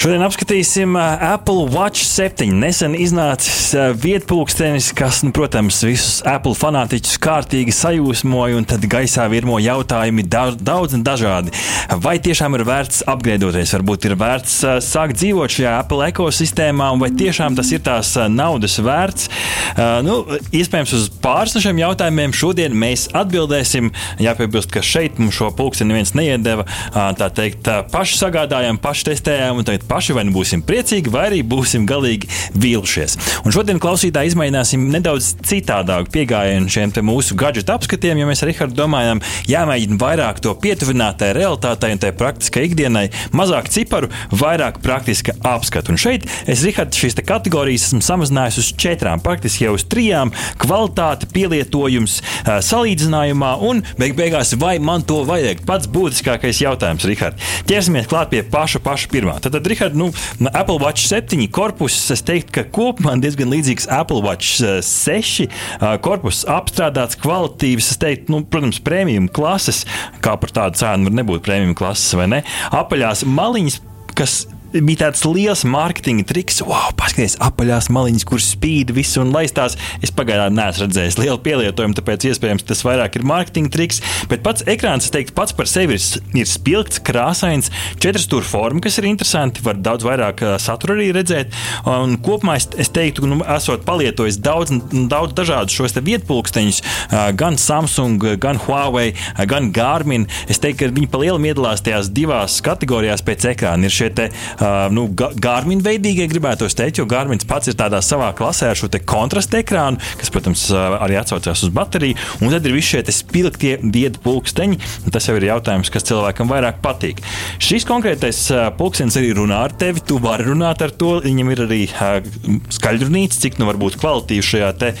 Šodien apskatīsim Apple Watch 7. Nesen iznācis vietpūkstenis, kas, nu, protams, visus Apple fanātiķus kārtīgi sajūsmoja, un tad gaisā virmo jautājumi daudz un dažādi. Vai tiešām ir vērts apgriedoties, varbūt ir vērts sākt dzīvot šajā Apple ekosistēmā, vai tiešām tas ir tās naudas vērts? Nu, iespējams, uz pāris no šiem jautājumiem šodien mēs atbildēsim. Jāpiebilst, ka šeit mums šo pulksteni neviens neiedeva. Tā teikt, paši sagādājām, paši testējām, un tagad paši vai nu būsim priecīgi, vai arī būsim galīgi vīlušies. Un šodien klausītāji izmēģināsim nedaudz citādāku pieejamību šiem mūsu gadgetu apskatiem, jo mēs ar Rihardu domājam, jāmēģina vairāk to pietuvināt tai realitātei un tai praktiskai ikdienai, mazāk ciparu, vairāk praktiska apskatu. Un šeit es Rihardu šīs kategorijas esmu samazinājis uz četrām, praktiski jau uz trijām - kvalitāte, pielietojums, salīdzinājumā un beig beigās, vai man to vajag. Pats būtiskākais jautājums, Rihard. Ķersimies klāt pie paša, paša pirmā. Tad, tad Rihard, nu, Apple Watch 7 korpus, es teiktu, ka kopumā diezgan līdzīgs Apple Watch 6 korpus, apstrādāts, kvalitīvs, teiktu, nu, protams, prēmijuma klases, kā par tādu cēnu var nebūt prēmijuma klases vai ne. Apaļās maliņas, kas bija tāds liels mārketinga triks. Wow, paskatieties, apaļās maliņas, kur spīd visu un laistās. Es pagaidām neesmu redzējis lielu pielietojumu, tāpēc iespējams tas vairāk ir mārketinga triks. Bet pats ekrāns, es teiktu, pats par sevi ir, ir spilgts, krāsains, četras stūra forma, kas ir interesanti. Var daudz vairāk satura arī redzēt. Un kopumā es, es teiktu, nu, esot palietojis daudz, daudz dažādus šos vietpulksteņus, gan Samsung, gan Huawei, gan Garmin. Es teiktu, ka viņi pa lielam iedalās tajās divās kategorijās pēc ekrāna. Ir šie te, uh, nu, Garmin veidīgie, gribētu teikt, jo Garmins pats ir tādā savā klasē ar šo kontrastu ekrānu, kas, protams, arī atsaucās uz bateriju. Un tad ir visi šie spilgtie viedu pulksteņi. Tas jau ir jautājums, kas cilvēkam vairāk patīk. Šis konkrētais pulkstenis arī runā ar tevi. Tu vari runāt ar to. Viņam ir arī skaļrunīts, cik nu var būt kvalitīvi šajā te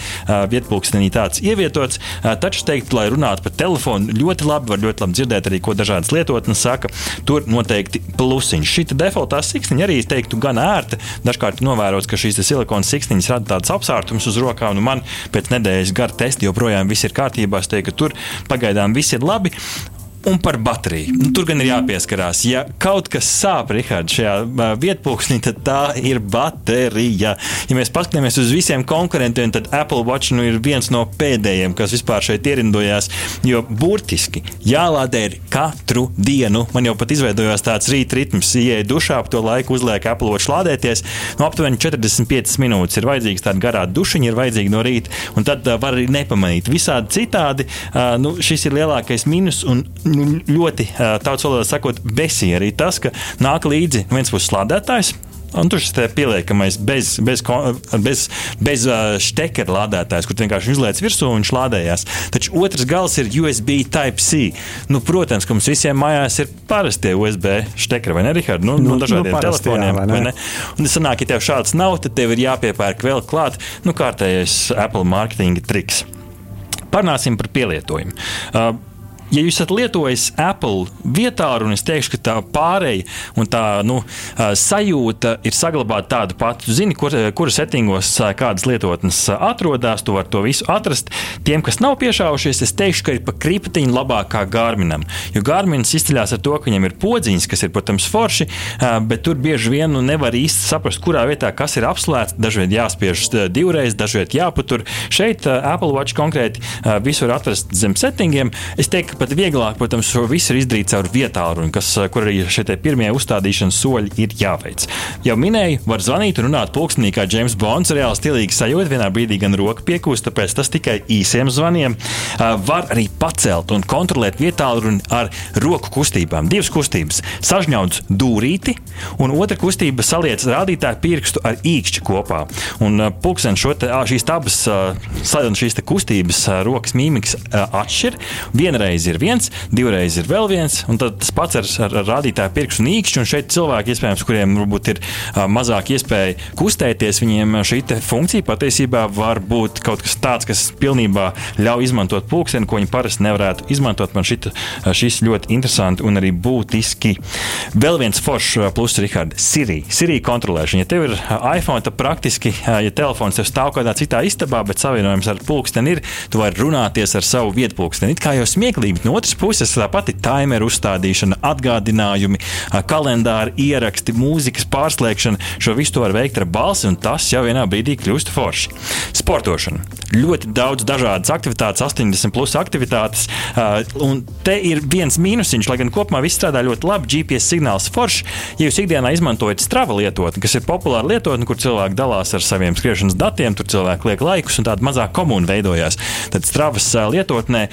vietpulkstenī tāds ievietots. Taču teikt, lai runātu pa telefonu, ļoti labi var ļoti labi dzirdēt arī, ko dažādas lietotnes saka. Tur noteikti plusiņš. Šī defaultā siksniņa arī teiktu gan ērta. Dažkārt novērots, ka šīs silikona siksniņas rada tādas apsārtumus uz rokām. Nu, man pēc nedēļas gara testa joprojām viss ir kārtībā. Es teiktu, ka tur pagaidām viss ir labi. Un par bateriju. Nu, tur gan ir jāpieskarās. Ja kaut kas sāp, Rihards, šajā vietpunktsnī, tad tā ir baterija. Ja mēs paskatāmies uz visiem konkurentiem, tad Apple Watch nu, ir viens no pēdējiem, kas vispār šeit ierindojās. Jo burtiski jālādē ir katru dienu. Man jau pat izveidojās tāds rīta ritms, ieeja dušā, ap to laiku uzliek Apple Watch lādēties. No aptuveni 45 minūtes ir vajadzīgs tāds garā dušiņa, ir vajadzīga no rīta, un tad uh, var arī nepamanīt. Visādi citādi, uh, nu, šis ir lielākais mīnus. Un, nu, ļoti tautas valodā sakot, besī arī tas, ka nāk līdzi viens puses lādētājs. Un tur šis pieliekamais bez, bez, bez, bez štekera lādētājs, kur vienkārši izlaiž virsū un viņš lādējās. Taču otrs gals ir USB Type-C. Nu, protams, ka mums visiem mājās ir parastie USB štekeri, vai ne, Rihard? Nu, nu, nu, dažādiem nu, telefoniem. Jā, vai ne? Un tas sanāk, ja tev šāds nav, tad tev ir jāpiepērk vēl klāt nu, kārtējais Apple marketinga triks. Parunāsim par pielietojumu. Uh, ja jūs esat lietojis Apple vietā, un es teikšu, ka tā pārēja un tā nu, sajūta ir saglabāta tāda pati. Tu zini, kur, kuras settingos kādas lietotnes atrodas, tu vari to visu atrast. Tiem, kas nav piešāvušies, es teikšu, ka ir pa kriptiņu labāk kā Gārminam. Jo Gārmins izceļas ar to, ka viņam ir podziņas, kas ir, protams, forši, bet tur bieži vien nu, nevar īsti saprast, kurā vietā kas ir apslēgts. Dažreiz jāspiež divreiz, dažreiz jāpatur. Šeit Apple Watch konkrēti visur atrast zem settingiem. Es teiktu, pat vieglāk, protams, šo visu ir izdarīt caur vietālu, kas, kur arī šie pirmie uzstādīšanas soļi ir jāveic. Jau minēju, var zvanīt un runāt pulkstenī, kā James Bonds, reāli stilīgi sajūta. Vienā brīdī gan roka piekūst, tāpēc tas tikai īsiem zvaniem. Var arī pacelt un kontrolēt vietālu ar roku kustībām. Divas kustības - sažņauts dūrīti, un otra kustība saliec rādītāju pirkstu ar īkšķi kopā. Un pulksten šo te, šīs abas šīs kustības, rokas mīmikas atšķir. Vienreiz ir viens, divreiz ir vēl viens, un tas pats ar, ar, ar rādītāju pirkstu un īkšķi. Un šeit cilvēki, iespējams, kuriem varbūt ir uh, mazāk iespēja kustēties, viņiem šī funkcija patiesībā var būt kaut kas tāds, kas pilnībā ļauj izmantot pulksteni, ko viņi parasti nevarētu izmantot. Man šita, šis ļoti interesanti un arī būtiski. Vēl viens foršs plus, Rihard, Siri. Siri kontrolēšana. Ja tev ir iPhone, tad praktiski, ja telefons tev stāv kādā citā istabā, bet savienojums ar pulksteni ir, tu vari runāties ar savu vietpulksteni. It kā jau smieklīgi, no otras puses, tāpat ir timeru uzstādīšana, atgādinājumi, kalendāri, ieraksti, mūzikas pārslēgšana. Šo visu var veikt ar balsi, un tas jau vienā brīdī kļūst forši. Sportošana. Ļoti daudz dažādas aktivitātes, 80 plus aktivitātes. Un te ir viens mīnusiņš, lai gan kopumā viss strādā ļoti labi. GPS signāls foršs. Ja jūs ikdienā izmantojat strava lietotni, kas ir populāra lietotne, kur cilvēki dalās ar saviem skriešanas datiem, tur cilvēki liek laikus un tāda mazā komūna veidojās, tad stravas lietotnē,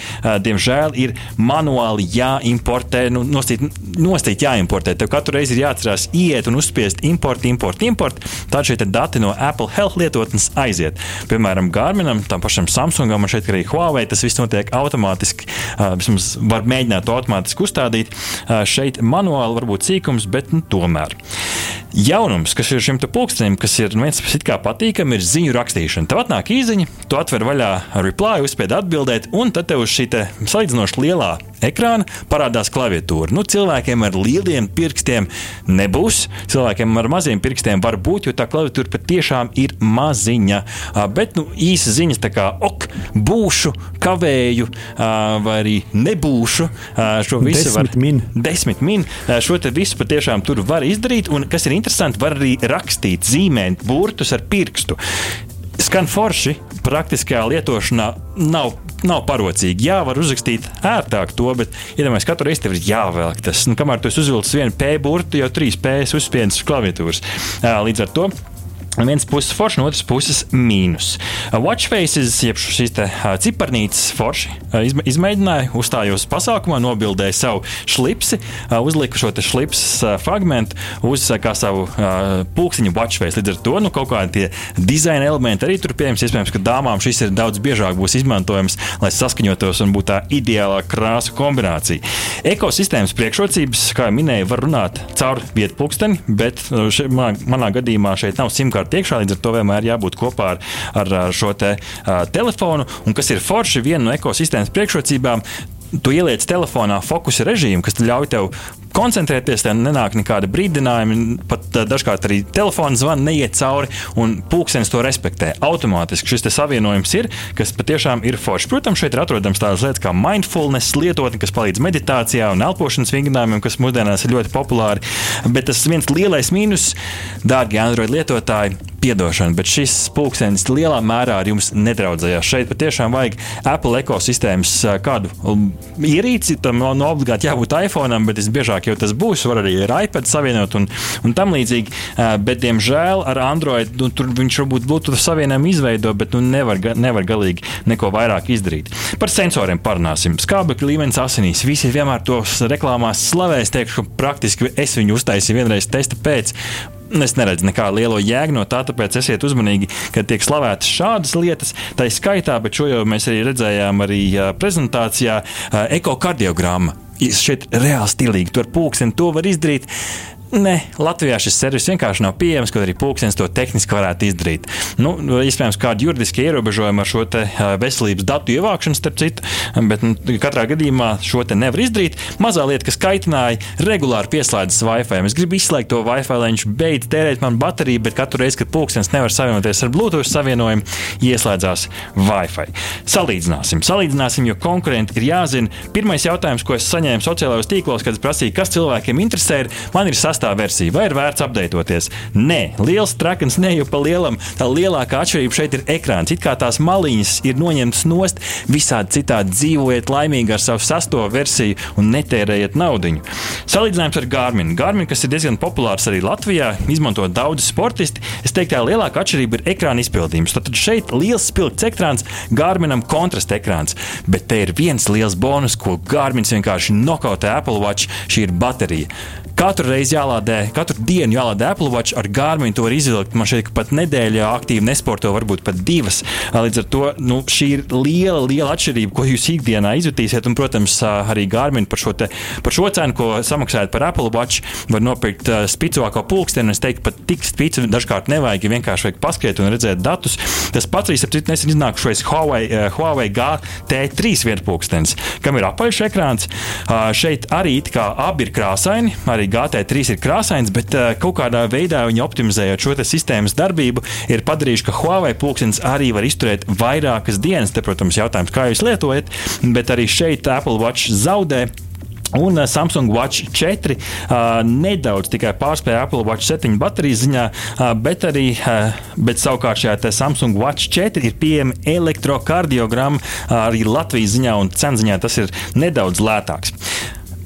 diemžēl, ir manuāli jāimportē, nu, nostīt, nostīt jāimportē. Tev katru reizi ir jāatcerās iet un uzspiest import, import, import. Tad šie dati no Apple Health lietotnes aiziet. Piemēram, Garminam, tam pašam Samsungam un šeit arī Huawei tas viss notiek automātiski. Vismaz var mēģināt to automātiski uzstādīt. Šeit manuāli varbūt sīkums, bet nu, tomēr. Jaunums, kas ir šim pulkstenim, kas ir nu, viens pats kā patīkami, ir ziņu rakstīšana. Tev atnāk īziņa, tu atver vaļā reply, uzspied atbildēt, un tad tev uz šī salīdzinoši lielā ekrāna parādās klaviatūra. Nu, cilvēkiem ar lieliem pirkstiem nebūs. Cilvēkiem ar maziem pirkstiem var būt, jo tā klaviatūra patiešām ir maziņa. Bet nu, īsa ziņas, kā ok, būšu, kavēju vai arī nebūšu. Šo visu desmit var min. Desmit min. Šo visu patiešām tur var izdarīt. Un, kas ir interesanti, var arī rakstīt, zīmēt burtus ar pirkstu. Skan forši, praktiskajā lietošanā nav nav parocīgi. Jā, var uzrakstīt ērtāk to, bet iedomājieties, ja katru reizi tev ir jāvelk tas. Nu, kamēr tu uzvilci vienu P burtu, jau trīs P uzspiedas klaviatūras. Līdz ar to No vienas puses forši, no otras puses mīnus. Uh, Watchfaces, jeb šīs uh, ciparnītes forši uh, izmēģināja, uzstājos pasākumā, nobildēja savu šlipsi, uzlika šo šlipsu fragment uz kā savu pulksteņu watchface. Līdz ar to nu, kaut kādi dizaina elementi arī tur pieejams. Iespējams, ka dāmām šis ir daudz biežāk būs izmantojams, lai saskaņotos un būtu tā ideālā krāsu kombinācija. Ekosistēmas priekšrocības, kā jau minēju, var runāt caur vietu pulksteni, bet še, manā, manā gadījumā šeit nav simtkārt apkārt iekšā. Līdz ar to vienmēr jābūt kopā ar, ar šo te, uh, telefonu. Un kas ir forši, viena no ekosistēmas priekšrocībām, tu ieliec telefonā fokusa režīmu, kas ļauj tev koncentrēties, tad nenāk nekāda brīdinājuma. Pat dažkārt arī telefona zvana neiet cauri, un pulkstenis to respektē. Automātiski šis savienojums ir, kas patiešām ir foršs. Protams, šeit ir atrodams tādas lietas kā mindfulness lietotne, kas palīdz meditācijā un elpošanas vingrinājumiem, kas mūsdienās ir ļoti populāri. Bet tas viens lielais mīnus, dārgie Android lietotāji, piedošana, bet šis pulkstenis lielā mērā ar jums nedraudzējās. Šeit patiešām vajag Apple ekosistēmas kādu um, ierīci, tam nav no obligāti jābūt iPhone, bet visbiežāk jau tas būs. Var arī ar iPad savienot un, un tam līdzīgi. Bet, diemžēl, ar Android nu, tur viņš varbūt Bluetooth savienojumu izveido, bet nu, nevar, nevar galīgi neko vairāk izdarīt. Par sensoriem parunāsim. Skābekļa līmenis asinīs. Visi vienmēr tos reklāmās slavēs. Teikšu, ka praktiski es viņu uztaisīju vienreiz testa pēc. Es neredzu nekādu lielo jēgu no tā, tāpēc esiet uzmanīgi, kad tiek slavētas šādas lietas. Tā ir skaitā, bet šo jau mēs arī redzējām arī prezentācijā ekokardiogramma šeit reāli stilīgi. Tur pūksteni to var izdarīt. Nē, Latvijā šis servis vienkārši nav pieejams, kaut arī pulkstenis to tehniski varētu izdarīt. Nu, iespējams, kādi juridiski ierobežojumi ar šo veselības datu ievākšanu, starp citu, bet nu, katrā gadījumā šo te nevar izdarīt. Mazā lieta, kas kaitināja, regulāri pieslēdzas Wi-Fi. Es gribu izslēgt to Wi-Fi, lai viņš beidz tērēt man bateriju, bet katru reizi, kad pulkstenis nevar savienoties ar Bluetooth savienojumu, ieslēdzās Wi-Fi. Salīdzināsim, salīdzināsim, jo konkurenti ir jāzina. Pirmais jautājums, ko es saņēmu sociālajos tīklos, kad prasīju, kas cilvēkiem interesē, ir, man ir sasniegts 6. versija, vai ir vērts apdeitoties? Nē, liels trakans neju pa lielam. Tā lielākā atšķirība šeit ir ekrāns. It kā tās maliņas ir noņemtas nost, visādi citādi dzīvojiet laimīgi ar savu 6. versiju un netērējiet naudu. Salīdzinājums ar Garmin. Garmin, kas ir diezgan populārs arī Latvijā, izmanto daudzi sportisti. Es teiktu, ka lielākā atšķirība ir ekrāna izpildījums. Tad šeit ir liels spilgts ekrāns, Garminam kontrasta ekrāns. Bet te ir viens liels bonus, ko Garmin vienkārši nokautē Apple Watch. Šī ir baterija. Katru reizi jā, jālādē, katru dienu jālādē Apple Watch ar Garmin. To var izvilkt. Man šeit pat nedēļā aktīvi nesporto, varbūt pat divas. Līdz ar to nu, šī ir liela, liela atšķirība, ko jūs ikdienā izjutīsiet. Un, protams, arī Garmin par šo, te, par šo cenu, ko samaksājat par Apple Watch, var nopirkt spicāko pulksteni. Es teiktu, pat tik spicu dažkārt nevajag, ja vienkārši vajag paskriet un redzēt datus. Tas pats arī, citu, nesen iznākušais Huawei, Huawei GT3 vietpulkstenis, kam ir apaļš ekrāns. Šeit arī abi ir krāsaini. Arī GT3 ir krāsains, bet uh, kaut kādā veidā viņi optimizējot šo sistēmas darbību, ir padarījuši, ka Huawei pulkstenis arī var izturēt vairākas dienas. Te, protams, jautājums, kā jūs lietojat, bet arī šeit Apple Watch zaudē. Un Samsung Watch 4 uh, nedaudz tikai pārspēja Apple Watch 7 baterijas ziņā, uh, bet arī uh, bet savukārt šajā Samsung Watch 4 ir pieejama elektrokardiogramma uh, arī Latvijas ziņā, un cenziņā tas ir nedaudz lētāks.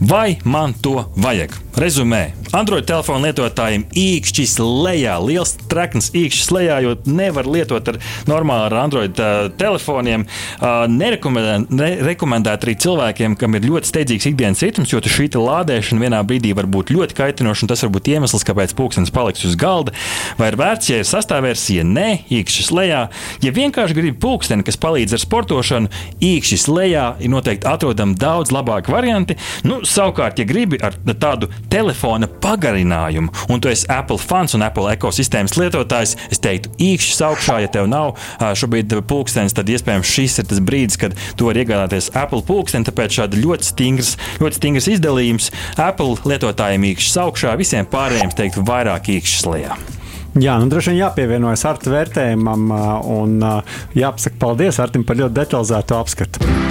Vai man to vajag? Rezumē. Android telefonu lietotājiem īkšķis lejā, liels trekns īkšķis lejā, jo nevar lietot ar normālu ar Android uh, telefoniem. Uh, Nerekomendēt arī cilvēkiem, kam ir ļoti steidzīgs ikdienas ritms, jo šī lādēšana vienā brīdī var būt ļoti kaitinoša, un tas var būt iemesls, kāpēc pulkstenis paliks uz galda. Vai ir vērts, ja ir sastāvversija? Nē, īkšķis lejā. Ja vienkārši gribi pulksteni, kas palīdz ar sportošanu, īkšķis lejā ir noteikti atrodami daudz labāki varianti. Nu, savukārt, ja gribi ar tādu telefona pagarinājumu, un tu esi Apple fans un Apple ekosistēmas lietotājs, es teiktu, īkšķis augšā, ja tev nav šobrīd pulkstenis, tad iespējams šis ir tas brīdis, kad tu vari iegādāties Apple pulksteni. Tāpēc šādi ļoti stingrs, ļoti stingrs izdalījums Apple lietotājiem īkšķis augšā, visiem pārējiem teiktu vairāk īkšķis lejā. Jā, nu droši vien jāpievienojas ar vērtējumam un jāpasaka paldies Artim par ļoti detalizētu apskatu.